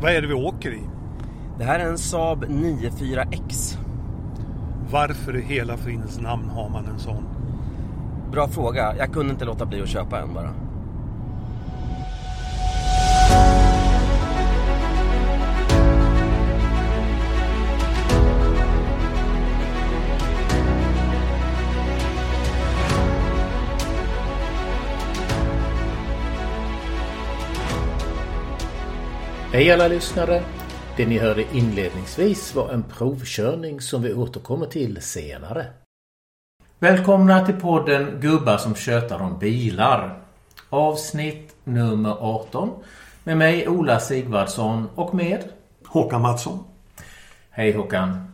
Vad är det vi åker i? Det här är en Saab 94X. Varför i hela fridens namn har man en sån? Bra fråga. Jag kunde inte låta bli att köpa en bara. Hej alla lyssnare! Det ni hörde inledningsvis var en provkörning som vi återkommer till senare. Välkomna till podden Gubbar som tjötar om bilar. Avsnitt nummer 18 med mig Ola Sigvardsson och med Håkan Mattsson. Hej Håkan!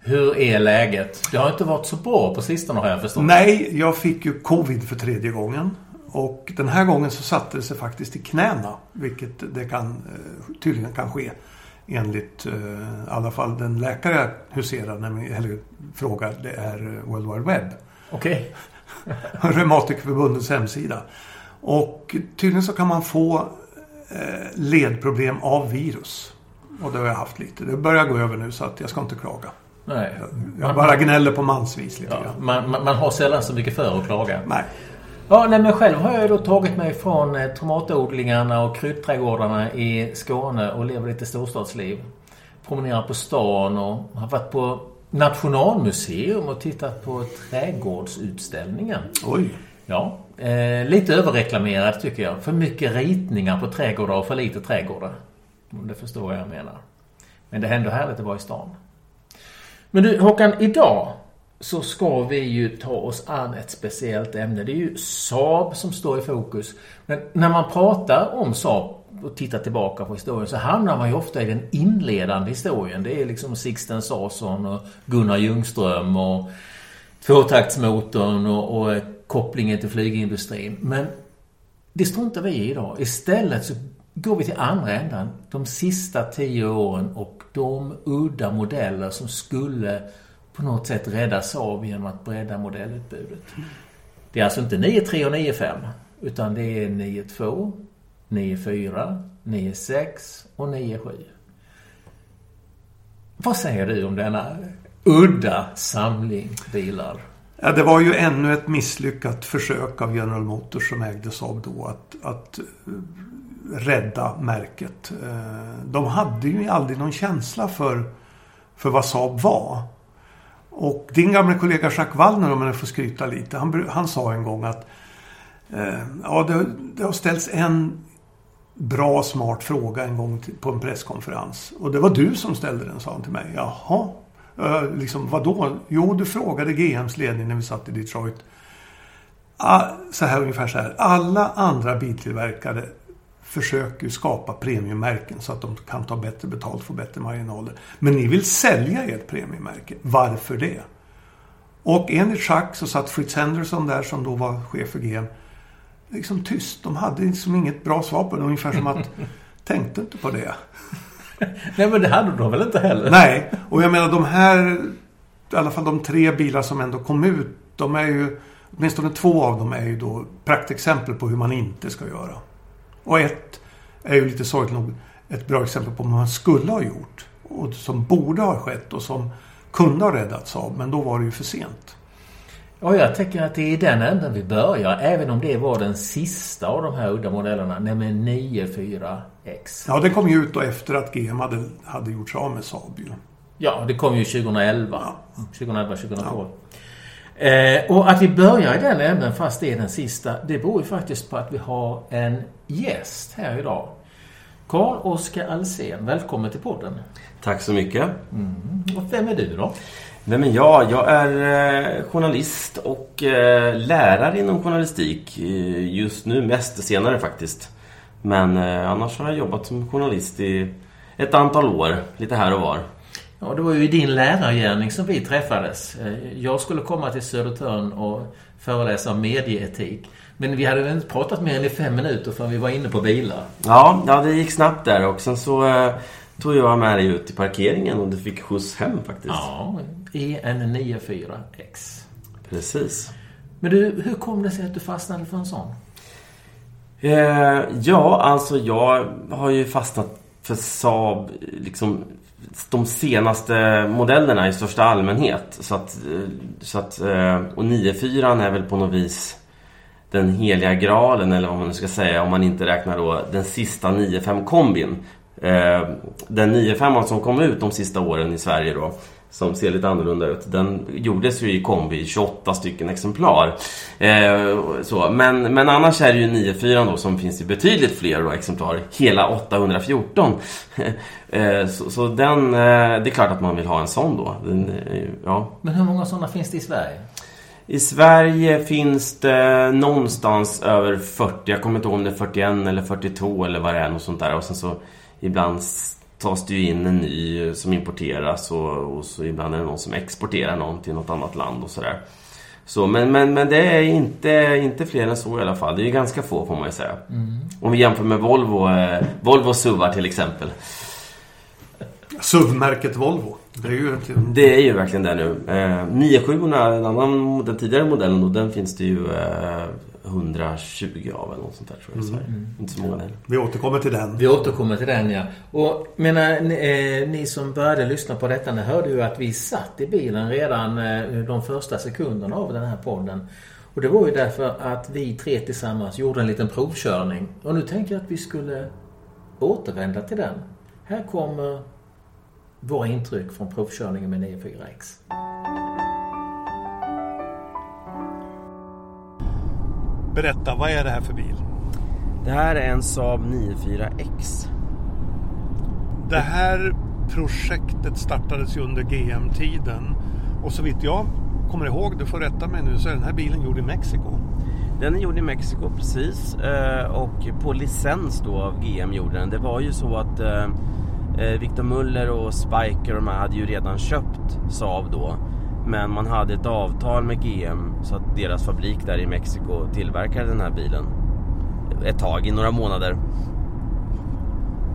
Hur är läget? Det har inte varit så bra på sistone har jag förstått. Nej, jag fick ju covid för tredje gången. Och den här gången så satte det sig faktiskt i knäna. Vilket det kan, eh, tydligen kan ske. Enligt eh, i alla fall den läkare jag huserar, eller frågar, det är eh, World Wide Web. Okej. Reumatikerförbundets hemsida. Och tydligen så kan man få ledproblem av virus. Och det har jag haft lite. Det börjar gå över nu så att jag ska inte klaga. Nej. Jag bara gnäller på mansvis lite Ja, grann. man, man, man har sällan så mycket för att klaga. Nej. Ja, nej, men själv har jag då tagit mig från eh, tomatodlingarna och kryddträdgårdarna i Skåne och lever lite storstadsliv. Promenerar på stan och har varit på Nationalmuseum och tittat på trädgårdsutställningen. Oj. Ja, eh, lite överreklamerat tycker jag. För mycket ritningar på trädgårdar och för lite trädgårdar. Om det förstår vad jag menar. Men det är ändå härligt att vara i stan. Men du Håkan, idag så ska vi ju ta oss an ett speciellt ämne. Det är ju Saab som står i fokus. Men när man pratar om Saab och tittar tillbaka på historien så hamnar man ju ofta i den inledande historien. Det är liksom Sixten Sarsson och Gunnar Ljungström och tvåtaktsmotorn och, och kopplingen till flygindustrin. Men det struntar vi i idag. Istället så går vi till andra ändan. De sista tio åren och de udda modeller som skulle på något sätt rädda Saab genom att bredda modellutbudet. Det är alltså inte 9.3 och 9.5 utan det är 9.2, 9.4, 9.6 och 9.7. Vad säger du om denna udda samling bilar? Ja, det var ju ännu ett misslyckat försök av General Motors som ägde Saab då att, att eh, rädda märket. Eh, de hade ju aldrig någon känsla för, för vad Saab var. Och din gamla kollega Jacques Wallner, om jag får skryta lite, han, han sa en gång att eh, ja, det, det har ställts en bra smart fråga en gång till, på en presskonferens. Och det var du som ställde den, sa han till mig. Jaha, eh, liksom vadå? Jo, du frågade GMs ledning när vi satt i Detroit. Ah, så här ungefär så här. Alla andra biltillverkare försöker skapa premiummärken så att de kan ta bättre betalt och få bättre marginaler. Men ni vill sälja ert premiummärke. Varför det? Och enligt Jacques så satt Fritz Henderson där som då var chef för GM. Liksom tyst. De hade liksom inget bra svar på det. Ungefär som att tänkte inte på det. Nej men det hade de väl inte heller? Nej, och jag menar de här, i alla fall de tre bilar som ändå kom ut, de är ju, åtminstone två av dem är ju då praktexempel på hur man inte ska göra. Och ett är ju lite sorgligt nog ett bra exempel på vad man skulle ha gjort. Och som borde ha skett och som kunde ha räddats av, men då var det ju för sent. Ja, jag tänker att det är i den änden vi börjar. Även om det var den sista av de här udda modellerna. Nämligen 94X. Ja, det kom ju ut då efter att GM hade, hade gjort sig av med Saab ju. Ja, det kom ju 2011. 2011, 2012. Eh, och att vi börjar i den änden fast det är den sista. Det beror ju faktiskt på att vi har en gäst här idag. Karl-Oskar Alsen, välkommen till podden. Tack så mycket. Och vem är du då? Vem är jag? Jag är eh, journalist och eh, lärare inom journalistik. Eh, Just nu mest senare faktiskt. Men annars har jag jobbat som journalist i ett antal år. Lite här och var. Ja, det var ju i din lärargärning som vi träffades. Jag skulle komma till Södertörn och föreläsa om medieetik. Men vi hade väl inte pratat mer än i fem minuter förrän vi var inne på bilar. Ja, ja det gick snabbt där och sen så eh, tog jag med dig ut till parkeringen och du fick skjuts hem faktiskt. Ja, i en 94X. Precis. Men du, hur kom det sig att du fastnade för en sån? Eh, ja, alltså jag har ju fastnat för Saab, liksom de senaste modellerna i största allmänhet. Så att, eh, så att, eh, och 94 är väl på något vis den heliga graalen eller vad man nu ska säga om man inte räknar då den sista 9-5 kombin. Eh, den 9-5 som kom ut de sista åren i Sverige då som ser lite annorlunda ut. Den gjordes ju i kombi i 28 stycken exemplar. Eh, så. Men, men annars är det ju 94 då som finns i betydligt fler då, exemplar. Hela 814. eh, så, så, den, eh, det är klart att man vill ha en sån då. Den, eh, ja. Men hur många sådana finns det i Sverige? I Sverige finns det någonstans över 40. Jag kommer inte ihåg om det är 41 eller 42 eller vad det är. Något sånt där. Och sen så ibland tas det ju in en ny som importeras och, och så ibland är det någon som exporterar någon till något annat land och sådär. Så, men, men, men det är inte, inte fler än så i alla fall. Det är ganska få får man ju säga. Mm. Om vi jämför med Volvo, eh, Volvo SUVar till exempel. SUV-märket Volvo. Det är ju, det är ju verkligen det nu. Eh, 97 en annan, den tidigare modellen, och den finns det ju eh, 120 av eller något sånt där tror jag. Mm. Inte så många heller. Vi återkommer till den. Vi återkommer till den ja. Och menar, ni, eh, ni som började lyssna på detta, ni hörde ju att vi satt i bilen redan eh, de första sekunderna av den här podden. Och det var ju därför att vi tre tillsammans gjorde en liten provkörning. Och nu tänker jag att vi skulle återvända till den. Här kommer våra intryck från provkörningen med 94X. Berätta, vad är det här för bil? Det här är en Saab 94X. Det här projektet startades ju under GM-tiden. Och så vitt jag kommer ihåg, du får rätta mig nu, så är den här bilen gjord i Mexiko. Den är gjord i Mexiko, precis. Eh, och på licens då av GM gjorde den. Det var ju så att eh, Victor Muller och Spiker och de här hade ju redan köpt Saab då. Men man hade ett avtal med GM så att deras fabrik där i Mexiko tillverkade den här bilen. Ett tag, i några månader.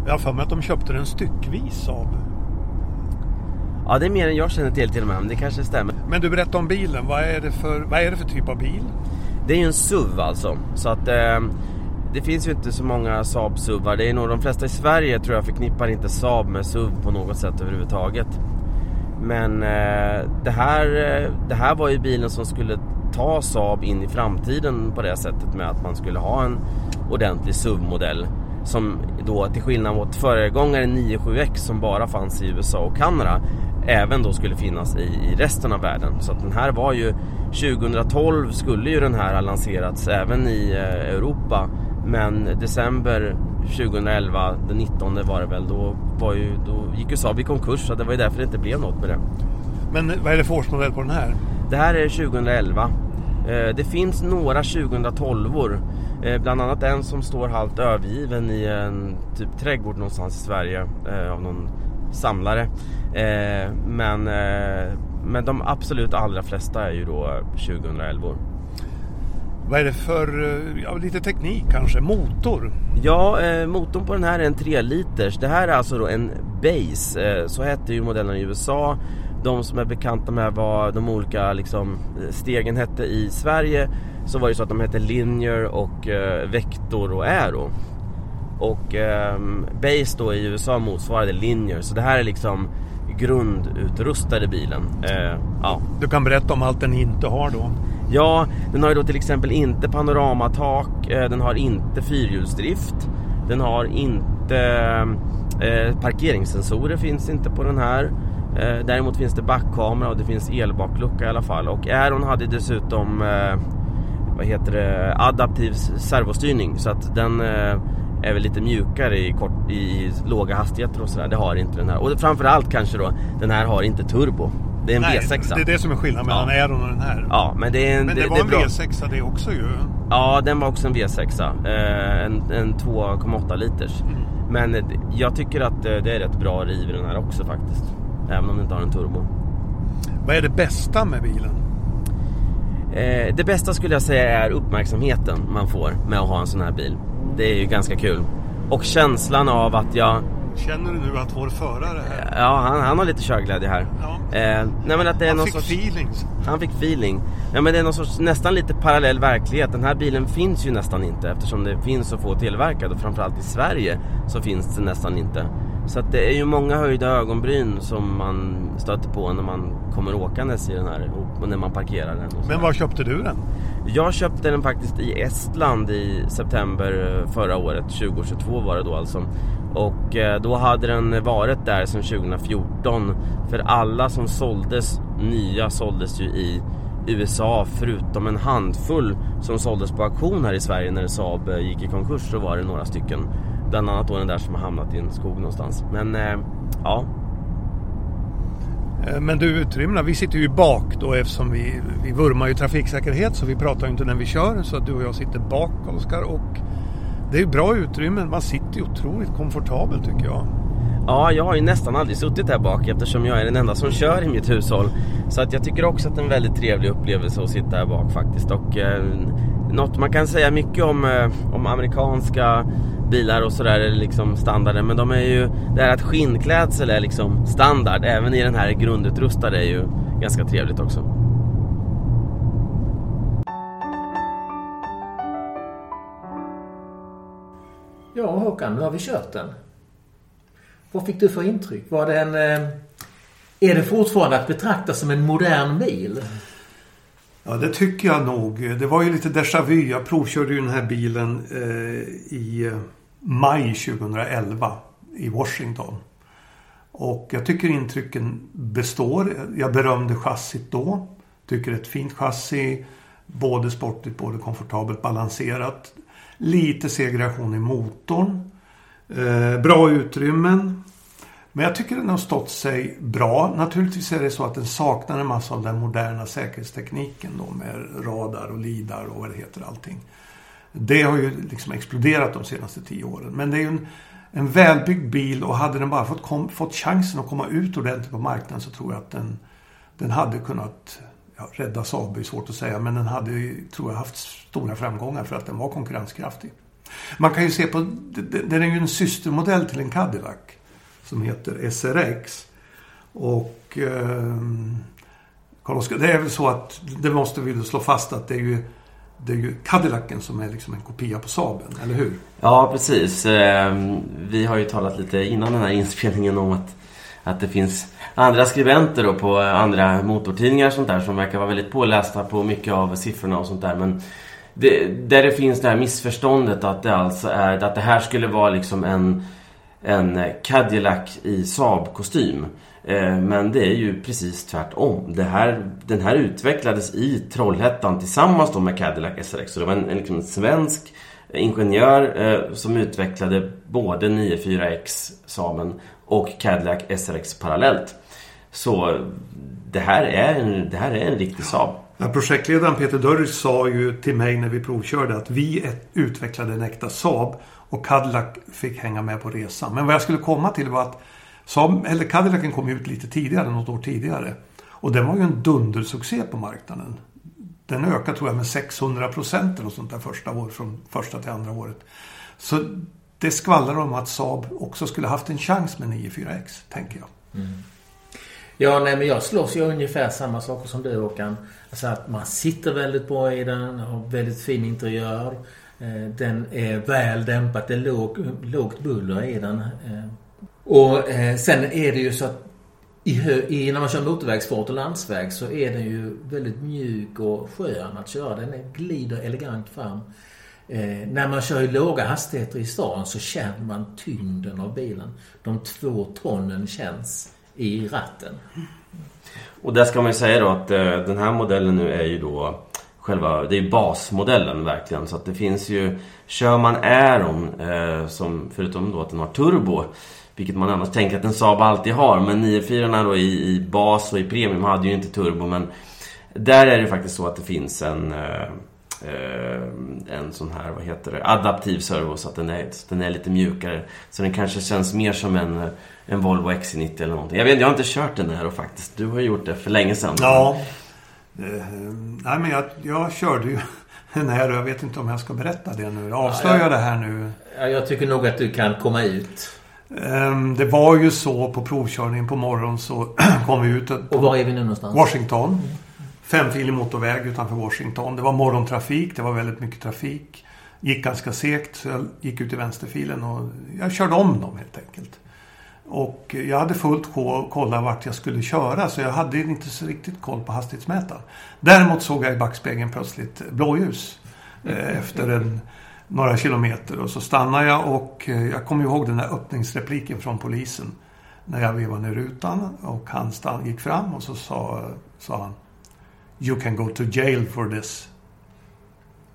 Jag har för mig att de köpte den styckvis av. Ja, det är mer än jag känner till till och med, men det kanske stämmer. Men du berättade om bilen. Vad är det för, vad är det för typ av bil? Det är ju en SUV alltså. Så att eh, det finns ju inte så många Saab-SUVar. Det är nog de flesta i Sverige tror jag förknippar inte Saab med SUV på något sätt överhuvudtaget. Men eh, det, här, eh, det här var ju bilen som skulle ta Saab in i framtiden på det sättet med att man skulle ha en ordentlig SUV-modell som då till skillnad mot föregångaren 97X som bara fanns i USA och Kanada även då skulle finnas i, i resten av världen. Så att den här var ju 2012 skulle ju den här ha lanserats även i eh, Europa men december 2011, den 19 var det väl, då, var ju, då gick ju Saab i konkurs så det var ju därför det inte blev något med det. Men vad är det för årsmodell på den här? Det här är 2011. Eh, det finns några 2012-or. Eh, bland annat en som står halvt övergiven i en typ trädgård någonstans i Sverige eh, av någon samlare. Men, men de absolut allra flesta är ju då 2011 -or. Vad är det för, eh, ja, lite teknik kanske, motor? Ja, eh, motorn på den här är en 3 liters. Det här är alltså då en Base, eh, så hette ju modellen i USA. De som är bekanta med vad de olika liksom, stegen hette i Sverige så var det så att de hette Linear och eh, Vector och Aero. Och eh, Base då i USA motsvarade Linear, så det här är liksom grundutrustade bilen. Eh, ja. Du kan berätta om allt den inte har då? Ja, den har ju då till exempel inte panoramatak, eh, den har inte fyrhjulsdrift, den har inte eh, parkeringssensorer finns inte på den här. Eh, däremot finns det backkamera och det finns elbaklucka i alla fall. Och Aeron hade dessutom eh, vad heter det, adaptiv servostyrning så att den eh, är väl lite mjukare i, kort, i låga hastigheter och sådär. Det har inte den här. Och framförallt kanske då, den här har inte turbo. Det är en Nej, V6. Det är det som är skillnaden mellan ja. Aeron och den här. Ja, men det är en, Men det, det var det en V6 det också ju. Ja, den var också en V6. Eh, en, en 2,8 liters. Mm. Men jag tycker att eh, det är rätt bra riv i den här också faktiskt. Även om den inte har en turbo. Vad är det bästa med bilen? Eh, det bästa skulle jag säga är uppmärksamheten man får med att ha en sån här bil. Det är ju ganska kul. Och känslan av att jag Känner du nu att vår förare här... Ja, han, han har lite körglädje här. Ja. Eh, nej men att det är Han någon fick sorts... feeling. Han fick feeling. Ja men det är någon sorts nästan lite parallell verklighet. Den här bilen finns ju nästan inte eftersom det finns så få tillverkade och framförallt i Sverige så finns det nästan inte. Så att det är ju många höjda ögonbryn som man stöter på när man kommer åkandes i den här och när man parkerar den. Men var köpte du den? Jag köpte den faktiskt i Estland i september eh, förra året, 2022 var det då alltså. Och eh, då hade den varit där sedan 2014. För alla som såldes nya såldes ju i USA förutom en handfull som såldes på auktion här i Sverige när Saab eh, gick i konkurs så var det några stycken. Bland annat då den där som har hamnat i en skog någonstans. Men eh, ja, Men du, utrymna, vi sitter ju bak då eftersom vi, vi vurmar ju trafiksäkerhet så vi pratar ju inte när vi kör. Så att du och jag sitter bak, Oskar. Och det är bra utrymmen. Man sitter ju otroligt komfortabelt tycker jag. Ja, jag har ju nästan aldrig suttit här bak eftersom jag är den enda som kör i mitt hushåll. Så att jag tycker också att det är en väldigt trevlig upplevelse att sitta här bak faktiskt. Och eh, något man kan säga mycket om, eh, om amerikanska bilar och sådär är liksom standarden. Men de är ju, det här att skinnklädsel är liksom standard även i den här grundutrustade är ju ganska trevligt också. Ja Håkan, nu har vi kört den. Vad fick du för intryck? Var det en... Eh, är det fortfarande att betrakta som en modern bil? Ja, det tycker jag nog. Det var ju lite déjà vu. Jag provkörde ju den här bilen eh, i eh, maj 2011 i Washington. Och jag tycker intrycken består. Jag berömde chassit då. Tycker ett fint chassi. Både sportigt, både komfortabelt, balanserat. Lite segregation i motorn. Eh, bra utrymmen. Men jag tycker den har stått sig bra. Naturligtvis är det så att den saknar en massa av den moderna säkerhetstekniken då med radar och lidar och vad det heter allting. Det har ju liksom exploderat de senaste tio åren. Men det är ju en, en välbyggd bil och hade den bara fått, kom, fått chansen att komma ut ordentligt på marknaden så tror jag att den, den hade kunnat ja, rädda Saab är svårt att säga men den hade tror jag haft stora framgångar för att den var konkurrenskraftig. Man kan ju se på, den är ju en systermodell till en Cadillac som heter SRX. Och eh, det är väl så att det måste vi slå fast att det är ju det är ju Cadillacen som är liksom en kopia på Saaben, eller hur? Ja, precis. Ehm, vi har ju talat lite innan den här inspelningen om att, att det finns andra skribenter då på andra motortidningar och sånt där som verkar vara väldigt pålästa på mycket av siffrorna och sånt där. Men det, där det finns det här missförståndet att det alltså är att det här skulle vara liksom en, en Cadillac i Saab-kostym. Eh, men det är ju precis tvärtom. Det här, den här utvecklades i Trollhättan tillsammans då med Cadillac SRX. Så det var en, en liksom svensk ingenjör eh, som utvecklade både 94X Saaben och Cadillac SRX parallellt. Så det här är en, det här är en riktig Saab. Ja, projektledaren Peter Dörrich sa ju till mig när vi provkörde att vi utvecklade en äkta Saab och Cadillac fick hänga med på resan. Men vad jag skulle komma till var att Saab, eller Cadillacen kom ut lite tidigare, något år tidigare. Och den var ju en dundersuccé på marknaden. Den ökade tror jag med 600 procent eller sånt där första året, från första till andra året. Så det skvallrar om att Saab också skulle haft en chans med 94X, tänker jag. Mm. Ja, nej men jag slåss ju ungefär samma saker som du Håkan. Alltså att man sitter väldigt bra i den, har väldigt fin interiör. Eh, den är väl dämpad, det är låg, lågt buller i den. Eh, och eh, sen är det ju så att i, i, när man kör motorvägsfart och landsväg så är den ju väldigt mjuk och skön att köra. Den glider elegant fram. Eh, när man kör i låga hastigheter i stan så känner man tyngden av bilen. De två tonnen känns i ratten. Och där ska man ju säga då att eh, den här modellen nu är ju då själva, det är basmodellen verkligen. Så att det finns ju, kör man Aeron eh, som förutom då att den har turbo, vilket man annars tänker att en Saab alltid har. Men 94 då i, i bas och i premium hade ju inte turbo men där är det faktiskt så att det finns en eh, eh, en sån här, vad heter det, adaptiv servo så att den är, den är lite mjukare. Så den kanske känns mer som en, en Volvo XC90 eller någonting. Jag vet jag har inte kört den här och faktiskt. Du har gjort det för länge sedan. Ja. Eh, nej men jag, jag körde ju den här och jag vet inte om jag ska berätta det nu. Jag avslöjar det här nu. Ja, jag tycker nog att du kan komma ut. Ehm, Det var ju så på provkörningen på morgonen så kom vi ut Och var är vi nu någonstans? Washington. Femfilig motorväg utanför Washington. Det var morgontrafik, det var väldigt mycket trafik. Gick ganska segt så jag gick ut i vänsterfilen och jag körde om dem helt enkelt. Och jag hade fullt koll kolla vart jag skulle köra så jag hade inte så riktigt koll på hastighetsmätaren. Däremot såg jag i backspegeln plötsligt blåljus eh, efter en, några kilometer och så stannade jag och eh, jag kommer ihåg den där öppningsrepliken från polisen när jag vevade ner rutan och han stann, gick fram och så sa, sa han You can go to jail for this.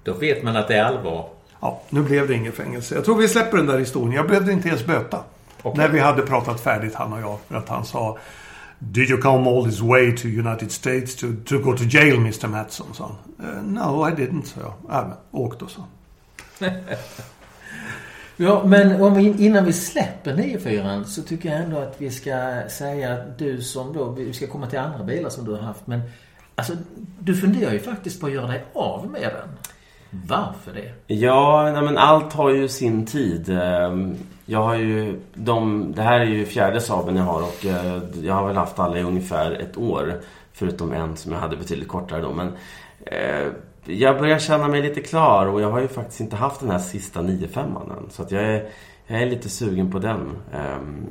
Då vet man att det är allvar. Ja, nu blev det inget fängelse. Jag tror vi släpper den där historien. Jag behövde inte ens böta. Okej. När vi hade pratat färdigt han och jag. För att han sa Did you come all this way to United States to, to go to jail Mr Mattsson? sa han. "Eh, no, I didn't, sa jag. Ja, men åk då, sa han. Ja, men om vi, innan vi släpper 94 så tycker jag ändå att vi ska säga att du som då, vi ska komma till andra bilar som du har haft, men alltså du funderar ju faktiskt på att göra dig av med den. Varför det? Ja, nej, men allt har ju sin tid. Ehm, jag har ju... De, det här är ju fjärde Saaben jag har och eh, jag har väl haft alla i ungefär ett år. Förutom en som jag hade betydligt kortare då. Men eh, jag börjar känna mig lite klar och jag har ju faktiskt inte haft den här sista 9-5 än. Så att jag är, jag är lite sugen på den. Ehm,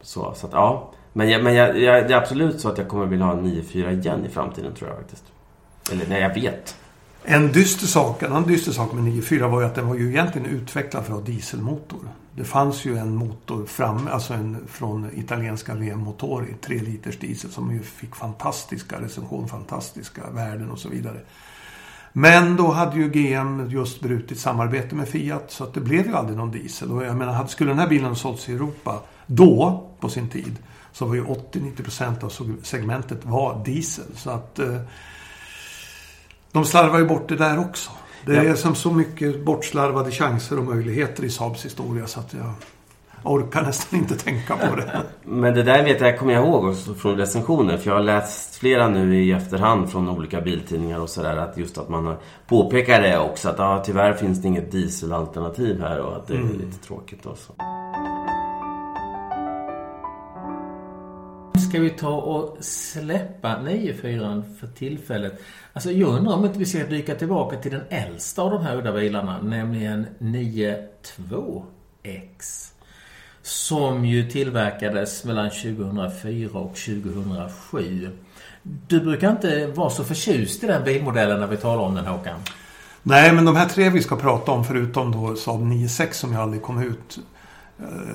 så, så att ja. Men, jag, men jag, jag, det är absolut så att jag kommer vilja ha en 9-4 igen i framtiden tror jag faktiskt. Eller nej, jag vet. En dyster sak, en annan dyster sak med 94 var ju att den var ju egentligen utvecklad för att ha dieselmotor. Det fanns ju en motor framme, alltså en från italienska VM-motorer, 3 liters diesel som ju fick fantastiska recensioner, fantastiska värden och så vidare. Men då hade ju GM just brutit samarbete med Fiat så att det blev ju aldrig någon diesel. Och jag menar, skulle den här bilen ha sålts i Europa då, på sin tid, så var ju 80-90% av segmentet var diesel. Så att eh, de slarvar ju bort det där också. Det är som så mycket bortslarvade chanser och möjligheter i Saabs historia så att jag orkar nästan inte tänka på det. Men det där vet jag, kommer jag ihåg också från recensioner. För jag har läst flera nu i efterhand från olika biltidningar och sådär. Att just att man påpekar det också. Att ja, tyvärr finns det inget dieselalternativ här och att det är lite tråkigt. Också. Ska vi ta och släppa 9-4 för tillfället? Alltså jag undrar om inte vi ska dyka tillbaka till den äldsta av de här udda bilarna, nämligen 92X. Som ju tillverkades mellan 2004 och 2007. Du brukar inte vara så förtjust i den bilmodellen när vi talar om den Håkan. Nej, men de här tre vi ska prata om förutom då Saab 9-6 som jag aldrig kom ut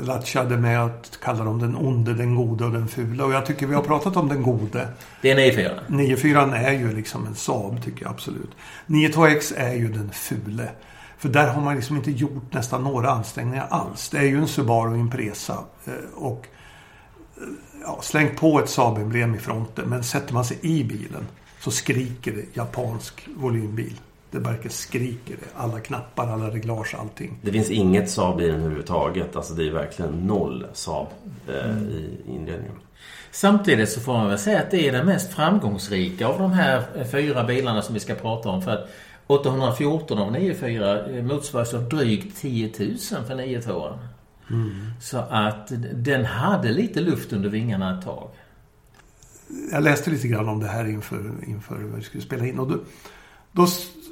latchade med att kalla dem den onde, den gode och den fula. Och jag tycker vi har pratat om den gode. Det är 94. 94 är ju liksom en Saab tycker jag absolut. 92X är ju den fule. För där har man liksom inte gjort nästan några ansträngningar alls. Det är ju en Subaru Impresa. eh, Och eh, ja, släng på ett Saab-emblem i fronten. Men sätter man sig i bilen så skriker det japansk volymbil. Det verkar skriker det. Alla knappar, alla reglage, allting. Det finns inget Saab i den överhuvudtaget. Alltså det är verkligen noll Saab eh, i inredningen. Samtidigt så får man väl säga att det är den mest framgångsrika av de här eh, fyra bilarna som vi ska prata om. För att 814 av 94 eh, motsvaras av drygt 10 000 för 92 Så att den hade lite luft under vingarna ett tag. jag läste lite grann om det här inför, inför vi skulle spela in. Och då, då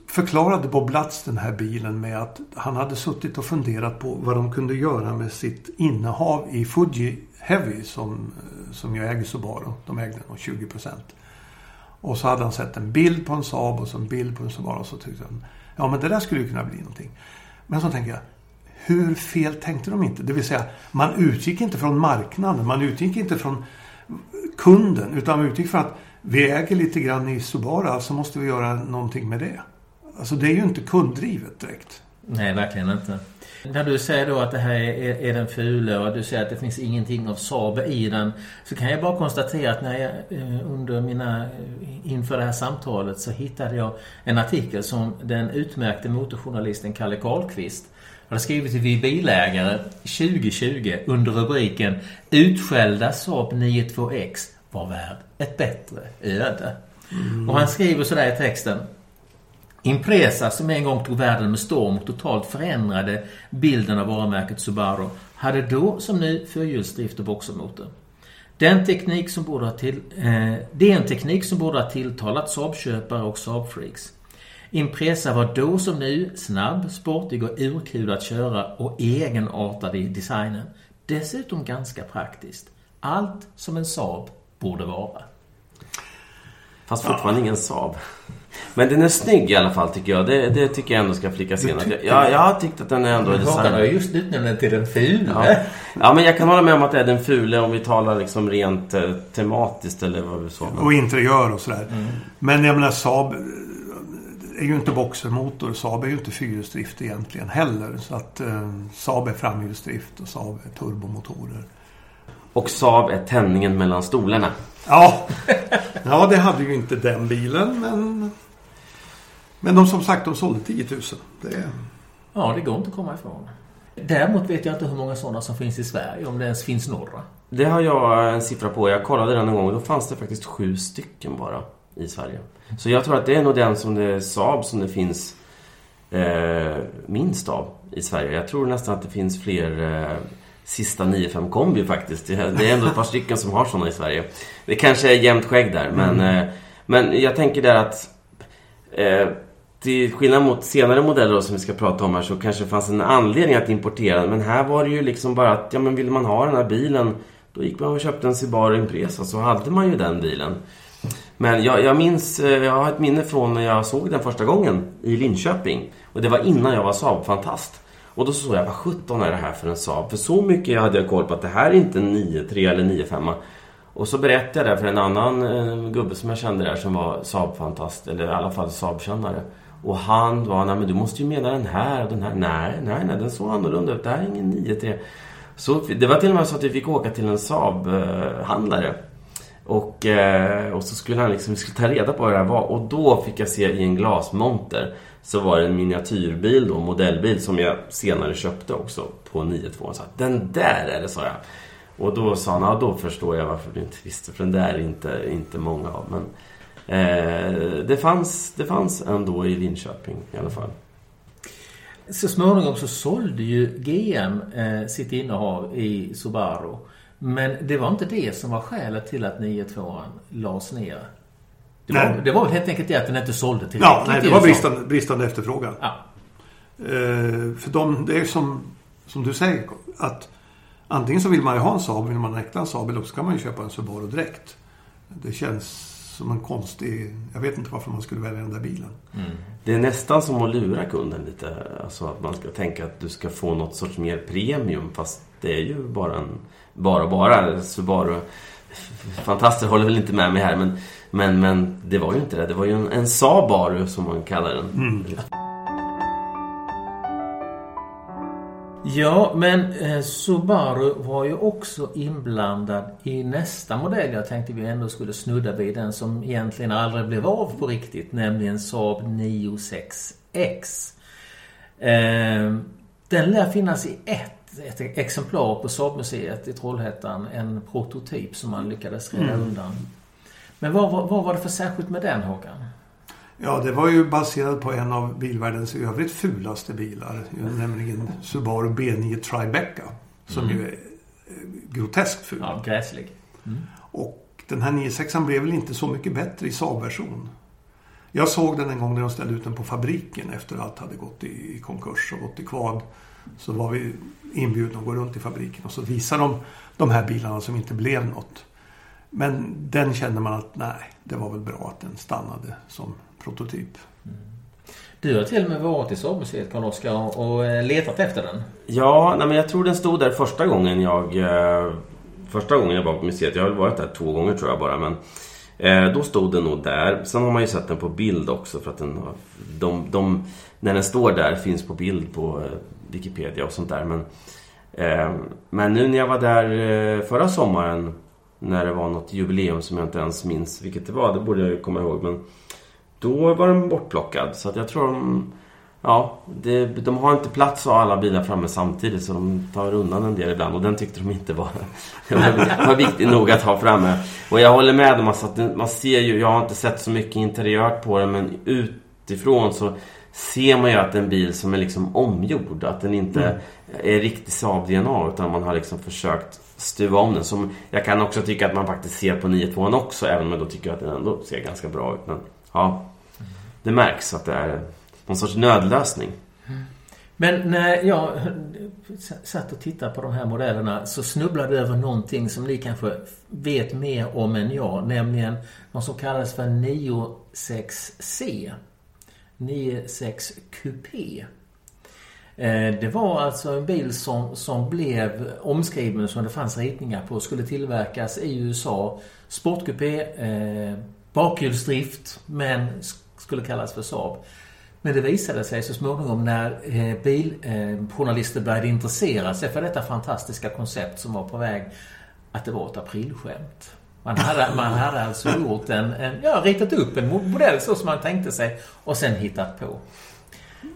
förklarade Bob Latz den här bilen med att han hade suttit och funderat på vad de kunde göra med sitt innehav i Fuji Heavy som, eh, som ju äger Subaru. De ägde nog 20 procent. Och så hade han sett en bild på en Saab och så en bild på en Subaru och så tyckte han ja men det där skulle ju kunna bli någonting. Men så tänker jag hur fel tänkte de inte? Det vill säga, man utgick inte från marknaden. Man utgick inte från kunden. Utan man utgick från att vi äger lite grann i Subaru, alltså måste vi göra någonting med det. Alltså det är ju inte kunddrivet direkt. Nej, verkligen inte. När du säger då att det här är, är den fula och du säger att det finns ingenting av Saab i den. Så kan jag bara konstatera att när jag eh, under mina, eh, inför det här samtalet så hittade jag en artikel som den utmärkte motorjournalisten Kalle Karlqvist hade skrivit till Vi Bilägare 2020 under rubriken Utskällda Saab 92X var värd ett bättre öde. Och han skriver sådär i texten. Impresa som en gång tog världen med storm och totalt förändrade bilden av varumärket Subaru hade då som nu fyrhjulsdrift och boxermotor. Den teknik som borde ha till, eh, det är en teknik som borde ha tilltalat Saab-köpare och Saab-freaks. Impresa var då som nu snabb, sportig och urkul att köra och egenartad i designen. Dessutom ganska praktiskt. Allt som en Saab borde vara. Fast fortfarande ingen Saab. Men den är snygg i alla fall tycker jag. Det, det tycker jag ändå ska flickas in. Jag, jag, jag har tyckt att den är ändå är designad. just utnämnt den till den fule. Ja. ja, men jag kan hålla med om att det är den fule om vi talar liksom rent eh, tematiskt eller vad vi sa. Och interiör och sådär. Men jag menar Saab eh, är ju inte boxermotor. Saab är ju inte fyrhjulsdrift egentligen heller. Så att eh, Saab är framhjulsdrift och Saab är turbomotorer. Och Saab är tändningen mellan stolarna. Ja, ja det hade ju inte den bilen men... Men de som sagt, de sålde 10 000. Det är... Ja, det går inte att komma ifrån. Däremot vet jag inte hur många sådana som finns i Sverige, om det ens finns några. Det har jag en siffra på. Jag kollade den en gång och då fanns det faktiskt sju stycken bara i Sverige. Så jag tror att det är nog den som det är Saab som det finns eh, minst av i Sverige. Jag tror nästan att det finns fler eh, sista 95 kombi faktiskt. Det är ändå ett par stycken som har sådana i Sverige. Det kanske är jämnt skägg där men, eh, men jag tänker där att eh, till skillnad mot senare modeller då, som vi ska prata om här så kanske det fanns en anledning att importera den. Men här var det ju liksom bara att, ja men vill man ha den här bilen då gick man och köpte en Subaru Impresa så hade man ju den bilen. Men jag, jag minns, eh, jag har ett minne från när jag såg den första gången i Linköping. Och det var innan jag var Saab-fantast. Och då såg jag, vad 17 är det här för en Saab? För så mycket hade jag koll på att det här är inte en 9-3 eller 9-5. Och så berättade jag det för en annan eh, gubbe som jag kände där som var Saab-fantast, eller i alla fall Saab-kännare. Och han var, nej men du måste ju mena den här och den här. Nej, nej, nej, den såg annorlunda ut. Det här är ingen 9-3. Så det var till och med så att vi fick åka till en Saab-handlare. Och, eh, och så skulle han liksom, vi skulle ta reda på vad det här var. Och då fick jag se i en glasmonter så var det en miniatyrbil då, modellbil som jag senare köpte också på 92. Så att, den där är det, sa jag. Och då sa han, ja då förstår jag varför du inte visste. För den där är inte, inte många av. Men eh, det, fanns, det fanns ändå i Linköping i alla fall. Så småningom så sålde ju GM eh, sitt innehav i Subaru. Men det var inte det som var skälet till att 9-2 lades ner. Det var, Nej. det var väl helt enkelt det att den inte sålde tillräckligt Ja, nej, det var bristande, bristande efterfrågan. Ja. Eh, för de, det är som, som du säger att antingen så vill man ju ha en Saab, vill man ha en äkta Saab eller så ska man ju köpa en Subaru direkt. Det känns som en konstig... Jag vet inte varför man skulle välja den där bilen. Det är nästan som att lura kunden lite. Alltså att man ska tänka att du ska få något sorts mer premium. Fast det är ju bara en... Bara bara. Subaru. Fantaster håller väl inte med mig här. Men, men, men det var ju inte det. Det var ju en, en Sabaru som man kallar den. Ja, men eh, Subaru var ju också inblandad i nästa modell jag tänkte vi ändå skulle snudda vid. Den som egentligen aldrig blev av på riktigt, nämligen Saab 96X. Eh, den lär finnas i ett, ett exemplar på Saabmuseet i Trollhättan. En prototyp som man lyckades rädda undan. Men vad, vad, vad var det för särskilt med den Håkan? Ja, det var ju baserat på en av bilvärldens i övrigt fulaste bilar. Nämligen Subaru B9 Tribeca. Som ju är eh, groteskt ful. Ja, gräslig. Och den här 96an blev väl inte så mycket bättre i Saab-version. Jag såg den en gång när de ställde ut den på fabriken efter allt hade gått i konkurs och gått i kvad. Så var vi inbjudna att gå runt i fabriken och så visade de de här bilarna som inte blev något. Men den kände man att nej, det var väl bra att den stannade som prototyp. Du har till och med varit i Saabmuseet Karl-Oskar och, och eh, letat efter den. Ja, nej, men jag tror den stod där första gången jag... Eh, första gången jag var på museet. Jag har varit där två gånger tror jag bara. Men eh, då stod den nog där. Sen har man ju sett den på bild också. För att den har, de, de, när den står där finns på bild på Wikipedia och sånt där. Men, eh, men nu när jag var där eh, förra sommaren. När det var något jubileum som jag inte ens minns vilket det var. Det borde jag ju komma ihåg. Men då var den bortplockad. Så att jag tror de... Ja, det, de har inte plats att ha alla bilar framme samtidigt så de tar undan en del ibland och den tyckte de inte var, var viktig nog att ha framme. Och jag håller med om alltså att man ser ju, jag har inte sett så mycket interiört på den men utifrån så ser man ju att en bil som är liksom omgjord. Att den inte Mm. är riktig Saab-DNA utan man har liksom försökt stuva om den. Som jag kan också tycka att man faktiskt ser på 9-2 också även om jag då tycker att den ändå ser ganska bra ut. Men ja, det märks att det är någon sorts nödlösning. Men när jag satt och tittade på de här modellerna så snubblade jag över någonting som ni kanske vet mer om än jag. Nämligen något som kallas för 96C. 96 Coupé. Eh, det var alltså en bil som, som blev omskriven som det fanns ritningar på. Skulle tillverkas i USA. Sportcoupé, eh, bakhjulsdrift men skulle kallas för Saab. Men det visade sig så småningom när eh, biljournalister eh, började intressera sig för detta fantastiska koncept som var på väg att det var ett aprilskämt. Man hade, man hade alltså gjort en, en, ja, ritat upp en modell så som man tänkte sig och sen hittat på.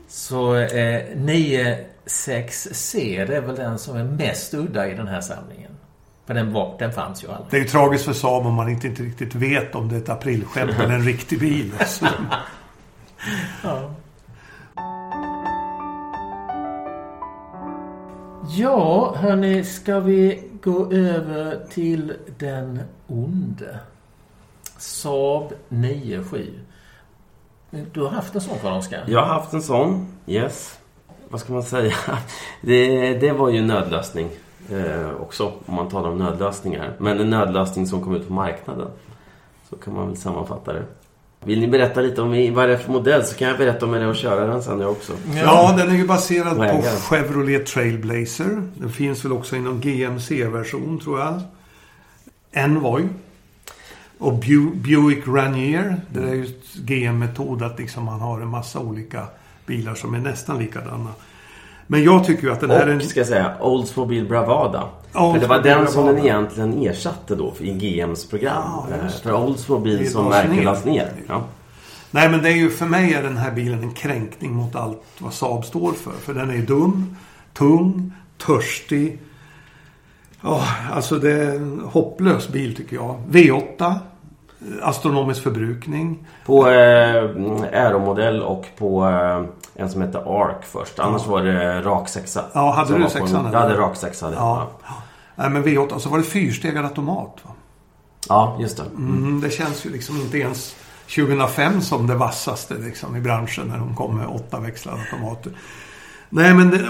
Så eh, 96C, det är väl den som är mest udda i den här samlingen. För den, var, den fanns ju aldrig. Det är ju tragiskt för Saab om man inte, inte riktigt vet om det är ett aprilskämt eller en riktig bil. Så, Ja. Ja, hörni, ska vi gå över till den onde? Saab 97. Du har haft en sån Carl Oskar? Jag har haft en sån, yes. Vad ska man säga? Det, det var ju en nödlösning eh, också, om man talar om nödlösningar. Men en nödlösning som kom ut på marknaden. Så kan man väl sammanfatta det. Vill ni berätta lite om vad det är för modell så kan jag berätta om hur det är att köra den sen jag också. ja, den är ju baserad på. Chevrolet Trailblazer. Den finns väl också i någon GMC-version tror jag. Envoy. Och Bu- Buick Ranier. Det är ju GM-metod att liksom man har en massa olika bilar som är nästan likadana. Men jag tycker ju att den här är en... Och ska jag säga Oldsmobile Bravada. för det var Oldsmobile den som den egentligen ersatte då i GMs program. Ja, Eh, för Oldsmobile som ner. lades ner. Ja. Nej men det är ju för mig är den här bilen en kränkning mot allt vad Saab står för. För den är dum, tung, törstig. Ja, alltså det är en hopplös bil tycker jag. V8. eh, Astronomisk förbrukning. På eh, Aero-modell och på eh, en som hette Arc först. Annars var det rak sexa. Ja, hade du sexan, en-? Jag hade rak sexa. hade jag. Ja. Nej men V8. Och så var det fyrstegad automat. Va? ja, just det. Mm, det känns ju liksom inte ens 2005 som det vassaste liksom, i branschen när de kom med åtta växlar automater. Nej men det,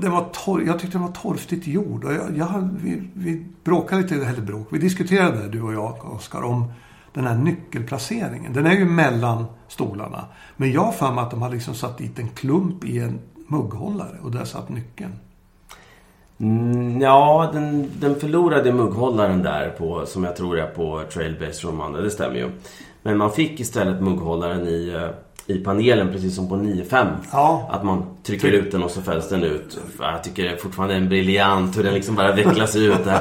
det var tor- jag tyckte den var torftigt gjord. Och jag, jag, vi, vi bråkade lite, eller bråk, vi diskuterade du och jag Oskar om den här nyckelplaceringen. Den är ju mellan stolarna. Men jag har för mig att de har liksom satt dit en klump i en mugghållare och där satt nyckeln. Mm, ja, den, den förlorade mugghållaren där på, som jag tror är på Trailbase Romanda. Det stämmer ju. Men man fick istället mugghållaren i, eh, i panelen precis som på 9.5. Ja. Att man trycker ut den och så fälls den ut. Jag tycker det är fortfarande en briljant hur den liksom bara vecklas ut. Som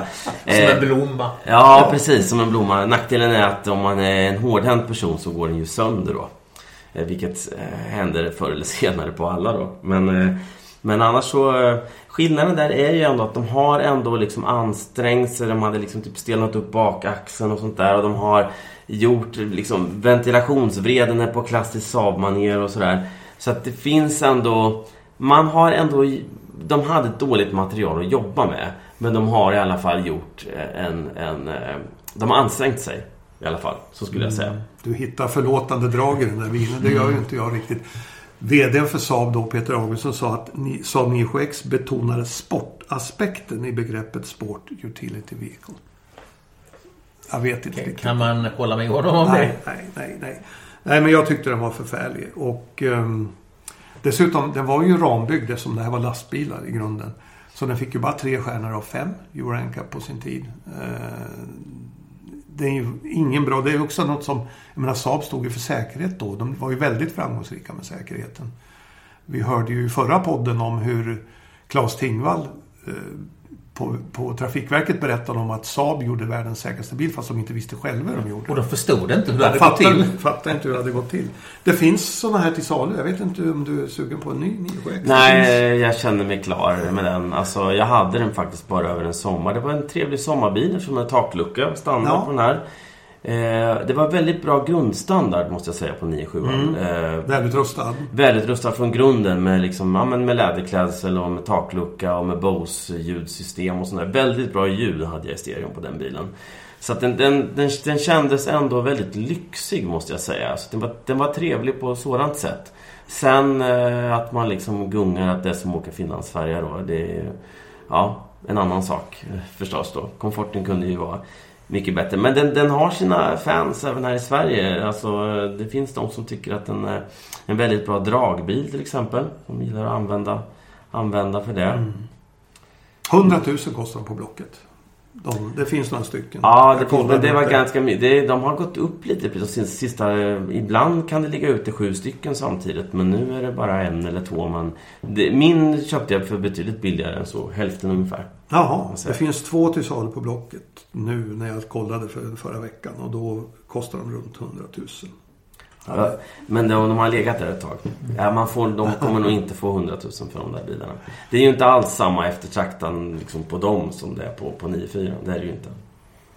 Eh, en blomma. Ja, precis. Som en blomma. Nackdelen är att om man är en hårdhänt person så går den ju sönder då. Eh, Vilket eh, händer förr eller senare på alla då. Men, eh, men annars så... eh, Skillnaden där är ju ändå att de har ändå liksom ansträngt sig. De hade liksom typ stelnat upp bakaxeln och sånt där. Och de har gjort liksom ventilationsvreden är på klassiskt Saab-manér och sådär. Så att det finns ändå... Man har ändå... De hade ett dåligt material att jobba med. Men de har i alla fall gjort eh, en... en eh, de har ansträngt sig. I alla fall. Så skulle jag säga. Du hittar förlåtande drag i den där bilen. Det gör ju inte jag riktigt. VDn för Saab då, Peter Augustsson, sa att Saab 97X betonade sportaspekten i begreppet Sport Utility Vehicle. Jag vet inte riktigt. Kan man hålla med honom om Nej, det? nej, nej, nej. Nej, men jag tyckte den var förfärlig. Och ehm, dessutom, den var ju rambyggd eftersom det här var lastbilar i grunden. Så den fick ju bara tre stjärnor av fem, Euro på sin tid. Eh, det är ju ingen bra... Det är också något som... Jag menar, Saab stod ju för säkerhet då. De var ju väldigt framgångsrika med säkerheten. Vi hörde ju i förra podden om hur Claes Tingvall eh, på, på Trafikverket berättade om att Saab gjorde världens säkraste bil fast de inte visste själva hur de gjorde. Och de förstod inte hur det hade gått till. fattar, fattar inte hur det hade gått till. Det finns sådana här till salu. Jag vet inte om du är sugen på en ny 9 Nej, jag känner mig klar med den. Alltså, jag hade den faktiskt bara över en sommar. Det var en trevlig sommarbil eftersom det är taklucka standard Ja. på den här. Eh, det var väldigt bra grundstandard måste jag säga på 97 Mm. eh, Väldigt rustad. Väldigt rustad från grunden med, liksom, ja, men med läderklädsel och med taklucka och med Bose ljudsystem och sådär. Väldigt bra ljud hade jag i stereon på den bilen. Så att den, den, den, den kändes ändå väldigt lyxig måste jag säga. Så den, var, den var trevlig på sådant sätt. Sen eh, att man liksom gungar att det som åker finlandsfärja då. Det är ja, en annan sak eh, förstås då. Komforten kunde ju vara mycket bättre. Men den, den har sina fans även här i Sverige. Alltså, det finns de som tycker att den är en väldigt bra dragbil till exempel. Som gillar att använda, använda för det. Mm. 100 000 kostar den på Blocket. De, det finns några stycken. Ja, det, finns, det var ganska mycket. De har gått upp lite på sista, sista... Ibland kan det ligga ute sju stycken samtidigt. Men nu är det bara en eller två. Man, det, min köpte jag för betydligt billigare än så. Hälften ungefär. Jaha, det finns två till salu på Blocket nu när jag kollade för förra veckan. Och då kostar de runt 100 000. Ja, men de, de har legat där ett tag. Ja, man får, de kommer nog inte få 100 000 för de där bilarna. Det är ju inte alls samma eftertraktan liksom, på dem som det är på, på 94. Det är det ju inte.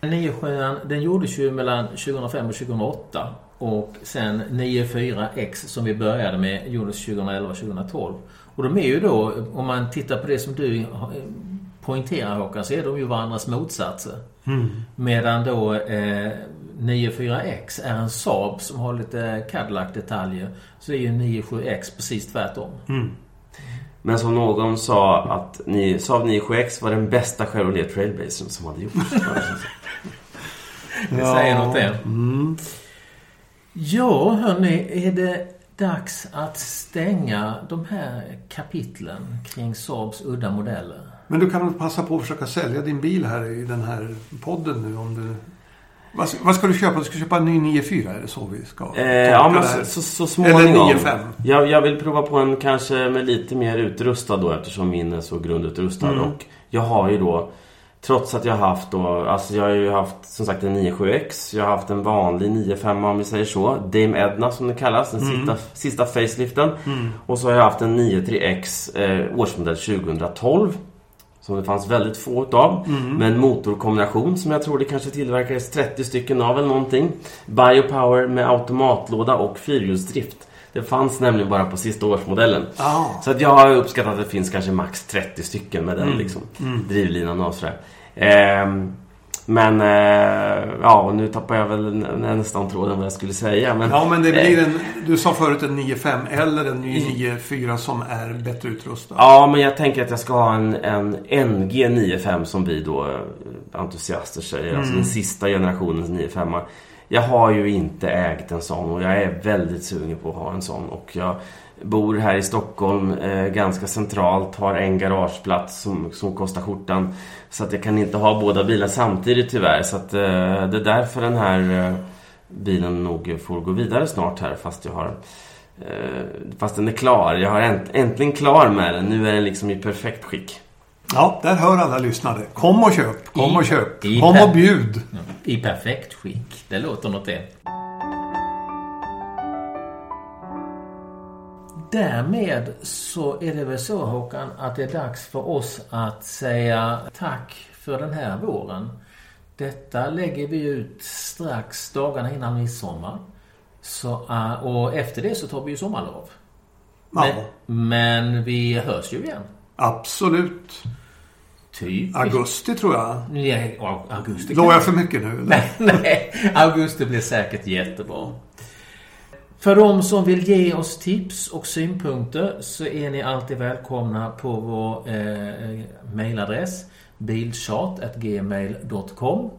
97 den gjordes ju mellan 2005 och 2008. Och sen 94X som vi började med gjordes 2011-2012. Och de är ju då, om man tittar på det som du poängterar Håkan, så är de ju varandras motsatser. Medan då eh, 94X är en Saab som har lite Cadillac-detaljer. Så är ju 97X precis tvärtom. Men som någon sa att ni, Saab 97X var den bästa Chevrolet Trailblazern som hade gjorts. Det säger något det. Ja, hörni, är det dags att stänga de här kapitlen kring Saabs udda modeller? Men du kan väl passa på att försöka sälja din bil här i den här podden nu om du... Vad, vad ska du köpa? Du ska köpa en ny 94, är det så vi ska Eh, ja, men så, så, så småningom. Eller 9-5. Jag, jag vill prova på en kanske med lite mer utrustad då eftersom min är så grundutrustad. Mm. Och jag har ju då, trots att jag har haft då, alltså jag har ju haft som sagt en 97X. Jag har haft en vanlig 95 om vi säger så. Dame Edna som det kallas, den Mm. sista, sista faceliften. Och så har jag haft en 93X eh, årsmodell 2012. Som det fanns väldigt få utav. Med en motorkombination som jag tror det kanske tillverkades 30 stycken av eller någonting. Biopower med automatlåda och fyrhjulsdrift. Det fanns nämligen bara på sista årsmodellen. Ah. Så att jag har uppskattat att det finns kanske max 30 stycken med den liksom, drivlinan och sådär. Ehm, men eh, ja, nu tappar jag väl nä- nästan tråden vad jag skulle säga. Men, Ja, men det eh, blir en... Du sa förut en 9-5 eller en ny 9-4 som är bättre utrustad. Ja, men jag tänker att jag ska ha en, en NG 95 som vi då eh, entusiaster säger. Alltså den sista generationens 95. Jag har ju inte ägt en sån och jag är väldigt sugen på att ha en sån. Och jag bor här i Stockholm eh, ganska centralt, har en garageplats som, som kostar skjortan. Så att jag kan inte ha båda bilar samtidigt tyvärr. Så att eh, det är därför den här eh, bilen nog får gå vidare snart här fast jag har eh, Fast den är klar. Jag har änt, äntligen klar med den. Nu är den liksom i perfekt skick. Ja, där hör alla lyssnare. Kom och köp, kom I- och köp. Kom och bjud. I perfekt skick. Det låter något det. Därmed så är det väl så Håkan att det är dags för oss att säga tack för den här våren. Detta lägger vi ut strax dagarna innan midsommar. Så, eh, och efter det så tar vi ju sommarlov. Ja, Men, men vi hörs ju igen. absolut. Typ. Augusti tror jag. Ja, augusti. Låg jag för mycket nu? Nej, nej. Augusti blir säkert jättebra. För de som vill ge oss tips och synpunkter så är ni alltid välkomna på vår eh, mailadress bilchat.gmail.com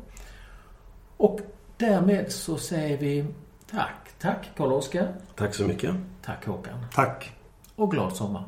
Och därmed så säger vi tack. Tack Karl-Oskar. Tack så mycket. Tack Håkan. Tack. Och glad sommar.